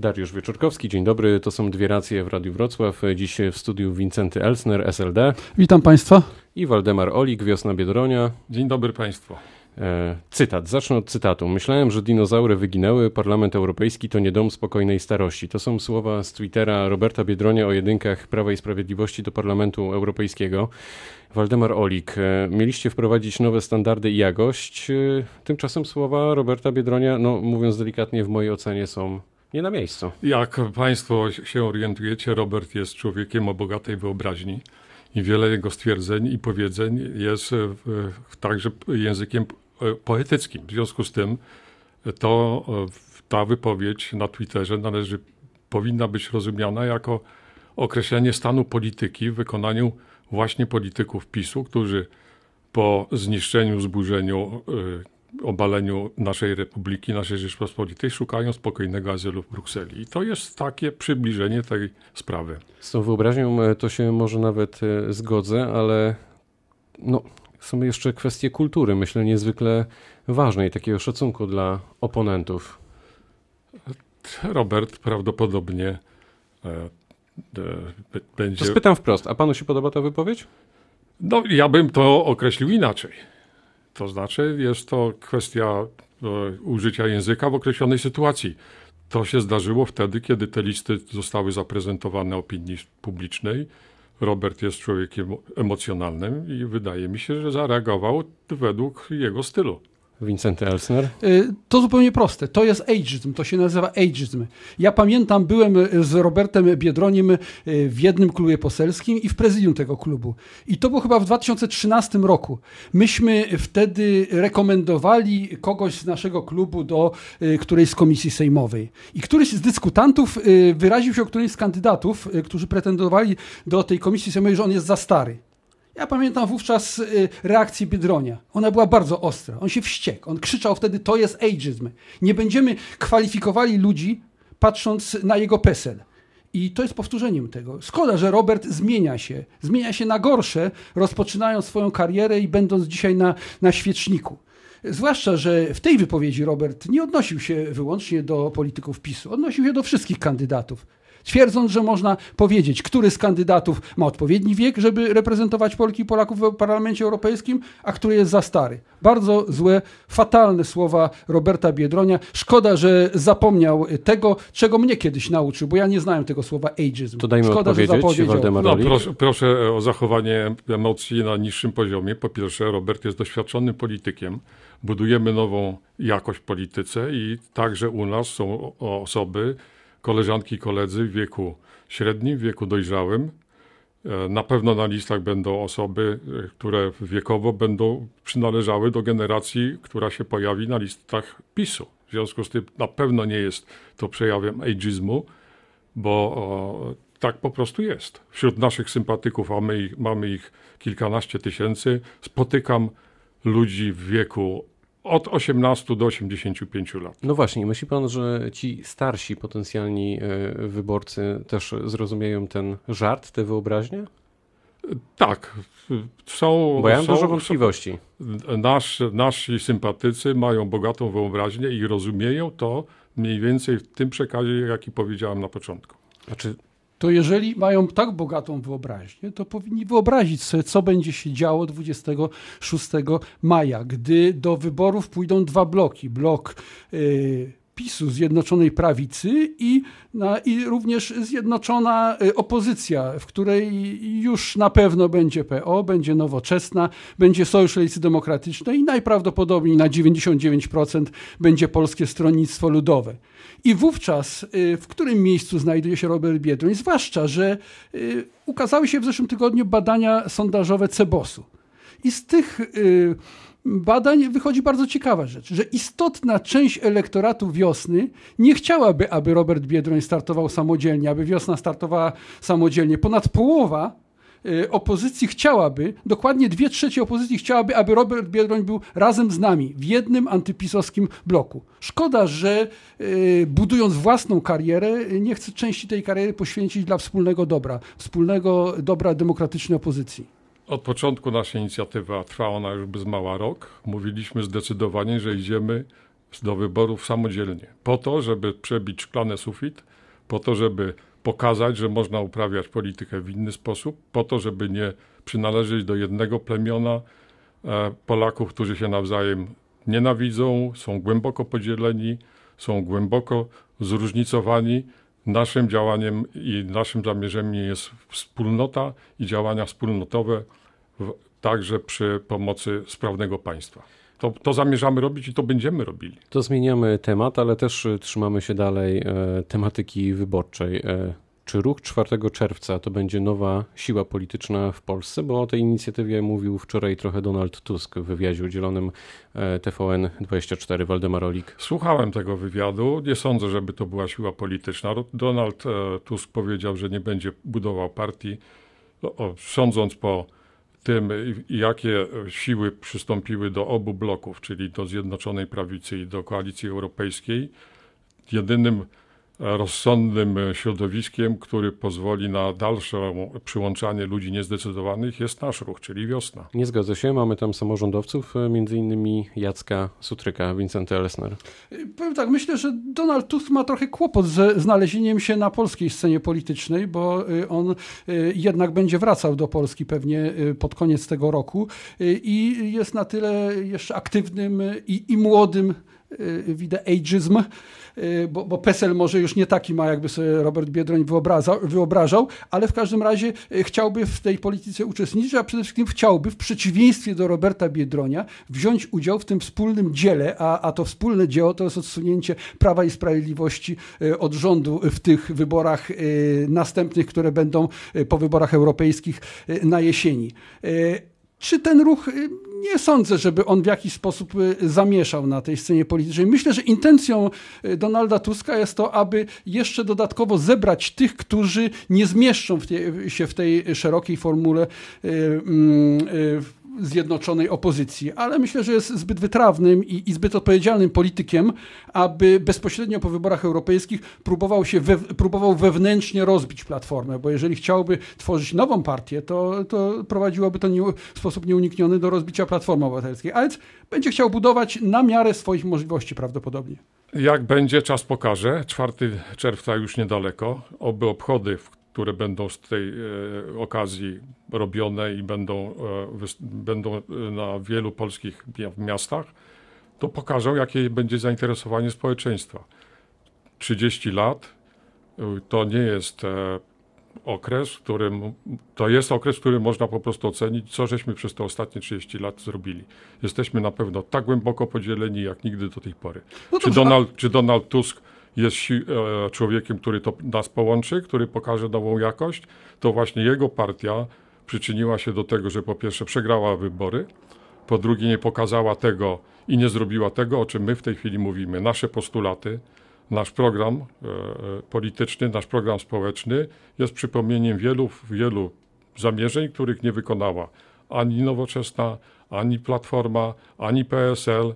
Dariusz Wieczorkowski, dzień dobry. To są dwie racje w Radiu Wrocław. Dziś w studiu Wincenty Elsner, SLD. Witam Państwa. I Waldemar Olik, Wiosna Biedronia. Dzień dobry Państwu. E, cytat, zacznę od cytatu. Myślałem, że dinozaury wyginęły, Parlament Europejski to nie dom spokojnej starości. To są słowa z Twittera Roberta Biedronia o jedynkach Prawa i Sprawiedliwości do Parlamentu Europejskiego. Waldemar Olik, e, mieliście wprowadzić nowe standardy i jakość. E, tymczasem słowa Roberta Biedronia, no mówiąc delikatnie, w mojej ocenie są nie na miejscu. Jak Państwo się orientujecie, Robert jest człowiekiem o bogatej wyobraźni i wiele jego stwierdzeń i powiedzeń jest także językiem poetyckim. W związku z tym to ta wypowiedź na Twitterze należy, powinna być rozumiana jako określenie stanu polityki w wykonaniu właśnie polityków PiSu, którzy po zniszczeniu, zburzeniu obaleniu naszej republiki, naszej Rzeczpospolitej, szukają spokojnego azylu w Brukseli. I to jest takie przybliżenie tej sprawy. Z tą wyobraźnią e, to się może nawet e, zgodzę, ale no, są jeszcze kwestie kultury, myślę, niezwykle ważne i takiego szacunku dla oponentów. Robert prawdopodobnie e, będzie. To spytam wprost, a panu się podoba ta wypowiedź? No, ja bym to określił inaczej. To znaczy, jest to kwestia e, użycia języka w określonej sytuacji. To się zdarzyło wtedy, kiedy te listy zostały zaprezentowane opinii publicznej. Robert jest człowiekiem emocjonalnym i wydaje mi się, że zareagował według jego stylu. Wincenty Elsner? Y, to zupełnie proste. To jest ageism, to się nazywa ageism. Ja pamiętam, byłem z Robertem Biedroniem y, w jednym klubie poselskim i w prezydium tego klubu. I to było chyba w 2013 roku. Myśmy wtedy rekomendowali kogoś z naszego klubu do y, którejś z komisji sejmowej. I któryś z dyskutantów wyraził się o którymś z kandydatów, którzy pretendowali do tej komisji sejmowej, że on jest za stary. Ja pamiętam wówczas y, reakcję Biedronia. Ona była bardzo ostra. On się wściekł. On krzyczał wtedy, to jest ageism. Nie będziemy kwalifikowali ludzi patrząc na jego PESEL. I to jest powtórzeniem tego. Szkoda, że Robert zmienia się. Zmienia się na gorsze, rozpoczynając swoją karierę i będąc dzisiaj na, na świeczniku. Zwłaszcza, że w tej wypowiedzi Robert nie odnosił się wyłącznie do polityków PiSu, odnosił się do wszystkich kandydatów twierdząc, że można powiedzieć, który z kandydatów ma odpowiedni wiek, żeby reprezentować Polki i Polaków w Parlamencie Europejskim, a który jest za stary. Bardzo złe, fatalne słowa Roberta Biedronia. Szkoda, że zapomniał tego, czego mnie kiedyś nauczył, bo ja nie znałem tego słowa ageism. To dajmy Szkoda, odpowiedzieć, no, proszę, proszę o zachowanie emocji na niższym poziomie. Po pierwsze, Robert jest doświadczonym politykiem. Budujemy nową jakość w polityce i także u nas są osoby, koleżanki i koledzy w wieku średnim, w wieku dojrzałym. E, na pewno na listach będą osoby, e, które wiekowo będą przynależały do generacji, która się pojawi na listach PiSu. W związku z tym na pewno nie jest to przejawem ageizmu, bo o, tak po prostu jest. Wśród naszych sympatyków, a my ich, mamy ich kilkanaście tysięcy, spotykam ludzi w wieku od 18 do 85 lat. No właśnie, myśli pan, że ci starsi potencjalni e, wyborcy też zrozumieją ten żart, tę wyobraźnię? Tak, są. Bo ja mam są, dużo wątpliwości. Nasz, nasi sympatycy mają bogatą wyobraźnię i rozumieją to mniej więcej w tym przekazie, jaki powiedziałem na początku. Znaczy, to jeżeli mają tak bogatą wyobraźnię, to powinni wyobrazić sobie, co będzie się działo 26 maja, gdy do wyborów pójdą dwa bloki. Blok yy, PiSu, Zjednoczonej Prawicy i, na, i również Zjednoczona y, Opozycja, w której już na pewno będzie PO, będzie Nowoczesna, będzie Sojusz Lewicy Demokratycznej i najprawdopodobniej na 99% będzie Polskie Stronnictwo Ludowe. I wówczas y, w którym miejscu znajduje się Robert Biedroń? Zwłaszcza, że y, ukazały się w zeszłym tygodniu badania sondażowe Cebosu. I z tych badań wychodzi bardzo ciekawa rzecz, że istotna część elektoratu wiosny nie chciałaby, aby Robert Biedroń startował samodzielnie, aby wiosna startowała samodzielnie. Ponad połowa Y, opozycji chciałaby, dokładnie dwie trzecie opozycji chciałaby, aby Robert Biedroń był razem z nami w jednym antypisowskim bloku. Szkoda, że y, budując własną karierę, nie chce części tej kariery poświęcić dla wspólnego dobra, wspólnego dobra demokratycznej opozycji. Od początku nasza inicjatywa trwa ona już bez mała rok. Mówiliśmy zdecydowanie, że idziemy do wyborów samodzielnie, po to, żeby przebić szklany sufit, po to, żeby pokazać, że można uprawiać politykę w inny sposób, po to, żeby nie przynależeć do jednego plemiona e, Polaków, którzy się nawzajem nienawidzą, są głęboko podzieleni, są głęboko zróżnicowani. Naszym działaniem i naszym zamierzeniem jest wspólnota i działania wspólnotowe, także przy pomocy sprawnego państwa. To, to, zamierzamy robić i to będziemy robili. To zmieniamy temat, ale też trzymamy się dalej e, tematyki wyborczej. E, czy ruch 4 czerwca to będzie nowa siła polityczna w Polsce? Bo o tej inicjatywie mówił wczoraj trochę Donald Tusk w wywiadzie udzielonym e, TVN24. Waldemar Olik. Słuchałem tego wywiadu. Nie sądzę, żeby to była siła polityczna. Donald e, Tusk powiedział, że nie będzie budował partii. Sądząc po tym, jakie siły przystąpiły do obu bloków, czyli do Zjednoczonej Prawicy i do Koalicji Europejskiej, jedynym rozsądnym środowiskiem, który pozwoli na dalsze przyłączanie ludzi niezdecydowanych jest nasz ruch, czyli wiosna. Nie zgadza się, mamy tam samorządowców, między innymi Jacka Sutryka, Wincenty Elsner. Powiem tak, myślę, że Donald Tusk ma trochę kłopot ze znalezieniem się na polskiej scenie politycznej, bo on jednak będzie wracał do Polski pewnie pod koniec tego roku i jest na tyle jeszcze aktywnym i, i młodym widzę ageism, Y, bo, bo PESEL może już nie taki ma, jakby sobie Robert Biedroń wyobrażał, wyobrażał, ale w każdym razie y, chciałby w tej polityce uczestniczyć, a przede wszystkim chciałby, w przeciwieństwie do Roberta Biedronia, wziąć udział w tym wspólnym dziele, a, a to wspólne dzieło to jest odsunięcie Prawa i Sprawiedliwości y, od rządu w tych wyborach następnych, które będą po wyborach europejskich na jesieni. Czy ten ruch nie sądzę, żeby on w jakiś sposób y, zamieszał na tej scenie politycznej. Myślę, że intencją y, Donalda Tuska jest to, aby jeszcze dodatkowo zebrać tych, którzy nie zmieszczą w tej, się w tej szerokiej formule y, mm, zjednoczonej opozycji, ale myślę, że jest zbyt wytrawnym i, i, zbyt odpowiedzialnym politykiem, aby bezpośrednio po wyborach europejskich próbował się we, próbował wewnętrznie rozbić Platformę, bo jeżeli chciałby tworzyć nową partię, to, to prowadziłoby to nie, w sposób nieunikniony do rozbicia Platformy Obywatelskiej, ale będzie chciał budować na miarę swoich możliwości prawdopodobnie. Jak będzie, czas pokaże. 4 czerwca już niedaleko. Oby obchody, w które będą z tej e, okazji robione i będą, e, będą e, na wielu polskich miastach, to pokażą, jakie będzie zainteresowanie społeczeństwa. 30 lat to nie jest okres, w którym to jest okres, w którym można po prostu ocenić, co żeśmy przez te ostatnie 30 lat zrobili. Jesteśmy na pewno tak głęboko podzieleni, jak nigdy do tej pory. No czy, Donald, czy Donald Tusk jest e, człowiekiem, który to nas połączy, który pokaże nową jakość, to właśnie jego partia przyczyniła się do tego, że po pierwsze przegrała wybory, po drugie nie pokazała tego i nie zrobiła tego, o czym my w tej chwili mówimy. Nasze postulaty, nasz program e, e, polityczny, nasz program społeczny jest przypomnieniem wielu, wielu zamierzeń, których nie wykonała ani Nowoczesna, ani Platforma, ani PSL.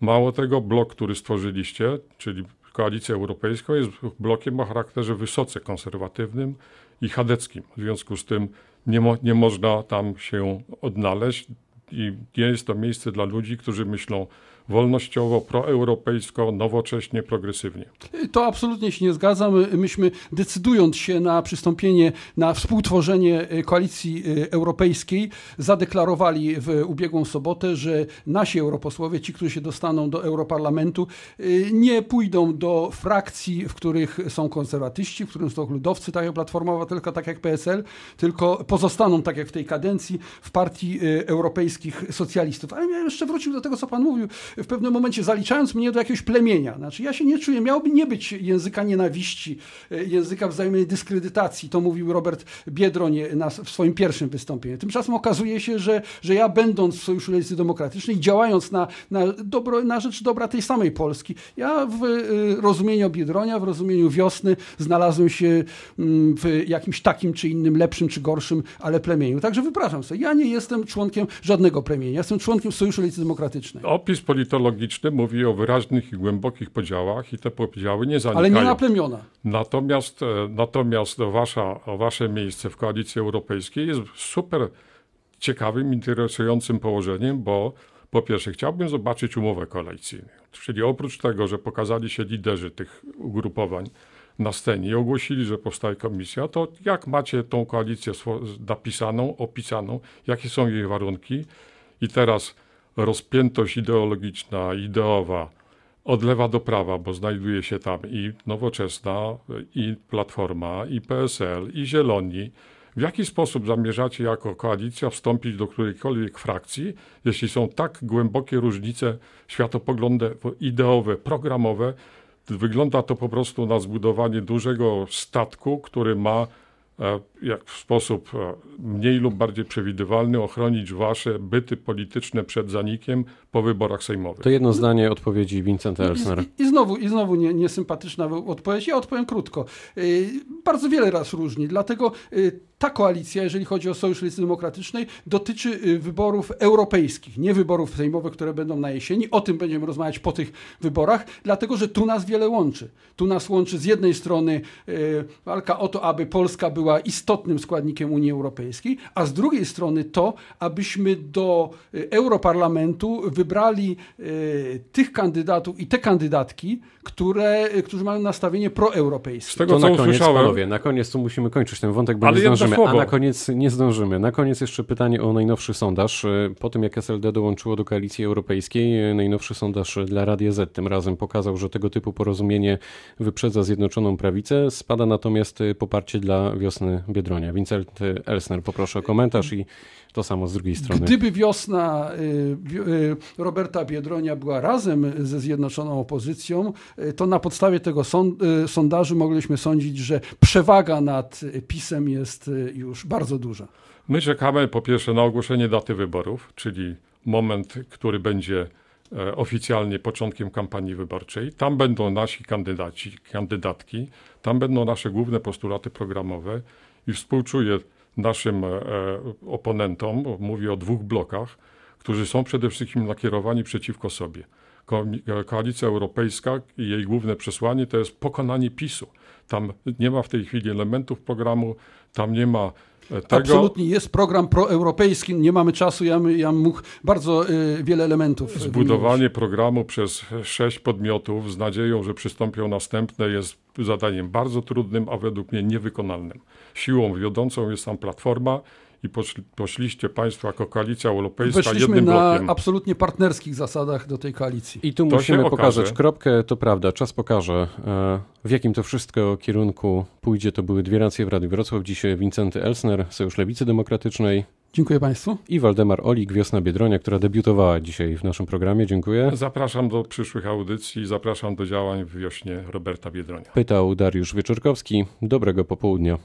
Mało tego, blok, który stworzyliście, czyli Koalicja Europejska jest blokiem o charakterze wysoce konserwatywnym i chadeckim. W związku z tym nie, mo nie można tam się odnaleźć i nie jest to miejsce dla ludzi, którzy myślą wolnościowo, proeuropejsko, nowocześnie, progresywnie. To absolutnie się nie zgadzam. Myśmy decydując się na przystąpienie, na współtworzenie e, koalicji e, europejskiej, zadeklarowali w ubiegłą sobotę, że nasi europosłowie, ci, którzy się dostaną do Europarlamentu, e, nie pójdą do frakcji, w których są konserwatyści, w których są ludowcy, tak jak Platforma Obywatelska, tak jak PSL, tylko pozostaną, tak jak w tej kadencji, w partii europejskich socjalistów. Ale ja jeszcze wrócił do tego, co pan mówił w pewnym momencie zaliczając mnie do jakiegoś plemienia. Znaczy ja się nie czuję, miałoby nie być języka nienawiści, e, języka wzajemnej dyskredytacji, to mówił Robert Biedroń na, w swoim pierwszym wystąpieniu. Tymczasem okazuje się, że, że ja będąc w Sojuszu Lewicy Demokratycznej, działając na, na, dobro, na rzecz dobra tej samej Polski, ja w e, rozumieniu Biedronia, w rozumieniu wiosny znalazłem się mm, w jakimś takim czy innym, lepszym czy gorszym, ale plemieniu. Także wypraszam sobie, ja nie jestem członkiem żadnego plemienia, jestem członkiem Sojuszu Lewicy Demokratycznej. Opis polityczny politologiczny mówi o wyraźnych i głębokich podziałach i te podziały nie zanikają. Ale nie na plemiona. Natomiast, e, natomiast wasza, wasze miejsce w Koalicji Europejskiej jest super ciekawym, interesującym położeniem, bo po pierwsze chciałbym zobaczyć umowę koalicyjną. Czyli oprócz tego, że pokazali się liderzy tych ugrupowań na scenie i ogłosili, że powstaje komisja, to jak macie tą koalicję napisaną, opisaną, jakie są jej warunki i teraz rozpiętość ideologiczna, ideowa od lewa do prawa, bo znajduje się tam i Nowoczesna, i Platforma, i PSL, i Zieloni, w jaki sposób zamierzacie jako koalicja wstąpić do którejkolwiek frakcji, jeśli są tak głębokie różnice światopoglądowe, ideowe, programowe? Wygląda to po prostu na zbudowanie dużego statku, który ma jak w sposób e, mniej lub bardziej przewidywalny ochronić wasze byty polityczne przed zanikiem po wyborach sejmowych. To jedno zdanie odpowiedzi Vincenta Elsner. I, i, znowu, i znowu nie, niesympatyczna odpowiedź. Ja odpowiem krótko. Yy, bardzo wiele raz różni, dlatego yy, ta koalicja, jeżeli chodzi o Sojusz Lewicy Demokratycznej, dotyczy yy, wyborów europejskich, nie wyborów sejmowych, które będą na jesieni. O tym będziemy rozmawiać po tych wyborach, dlatego że tu nas wiele łączy. Tu nas łączy z jednej strony walka o to, aby Polska była istotnym składnikiem Unii Europejskiej, a z drugiej strony to, abyśmy do Europarlamentu wybrali tych kandydatów i te kandydatki, które, którzy mają nastawienie proeuropejskie. Z tego, to co na koniec, panowie, na koniec tu musimy kończyć ten wątek, bo Ale nie zdążymy. A na koniec nie zdążymy. Na koniec jeszcze pytanie o najnowszy sondaż. Po tym, jak SLD dołączyło do koalicji europejskiej, najnowszy sondaż dla Radia Z tym razem pokazał, że tego typu porozumienie wyprzedza Zjednoczoną Prawicę. Spada natomiast poparcie dla wiosny Biedronia. Vincent Elsner, poproszę o komentarz i to samo z drugiej strony. Gdyby wiosna y, y, Roberta Biedronia była razem ze Zjednoczoną Opozycją, y, to na podstawie tego sondażu mogliśmy sądzić, że przewaga nad PiSem jest już bardzo duża. My czekamy po pierwsze na ogłoszenie daty wyborów, czyli moment, który będzie e, oficjalnie początkiem kampanii wyborczej. Tam będą nasi kandydaci, kandydatki, tam będą nasze główne postulaty programowe i współczuję naszym e, oponentom, mówię o dwóch blokach, którzy są przede wszystkim nakierowani przeciwko sobie. E, Koalicja Europejska i jej główne przesłanie to jest pokonanie PiSu. Tam nie ma w tej chwili elementów programu, tam nie ma e, tego... Absolutnie jest program proeuropejski, nie mamy czasu, ja, ja mógł bardzo y, wiele elementów. Zbudowanie wymienić. programu przez sześć podmiotów z nadzieją, że przystąpią następne jest zadaniem bardzo trudnym, a według mnie niewykonalnym. Siłą wiodącą jest tam Platforma i poszli, poszliście Państwo jako Koalicja Europejska Weszliśmy jednym na blokiem. absolutnie partnerskich zasadach do tej koalicji. I tu to musimy pokazać kropkę, to prawda, czas pokaże e, w jakim to wszystko kierunku pójdzie. To były dwie racje w Radiu Wrocław. Dzisiaj Wincenty Elsner, Sojusz Lewicy Demokratycznej. Dziękuję Państwu. I Waldemar Olik, Wiosna Biedronia, która debiutowała dzisiaj w naszym programie. Dziękuję. Zapraszam do przyszłych audycji, zapraszam do działań w wiośnie Roberta Biedronia. Pytał Dariusz Wieczorkowski. Dobrego popołudnia.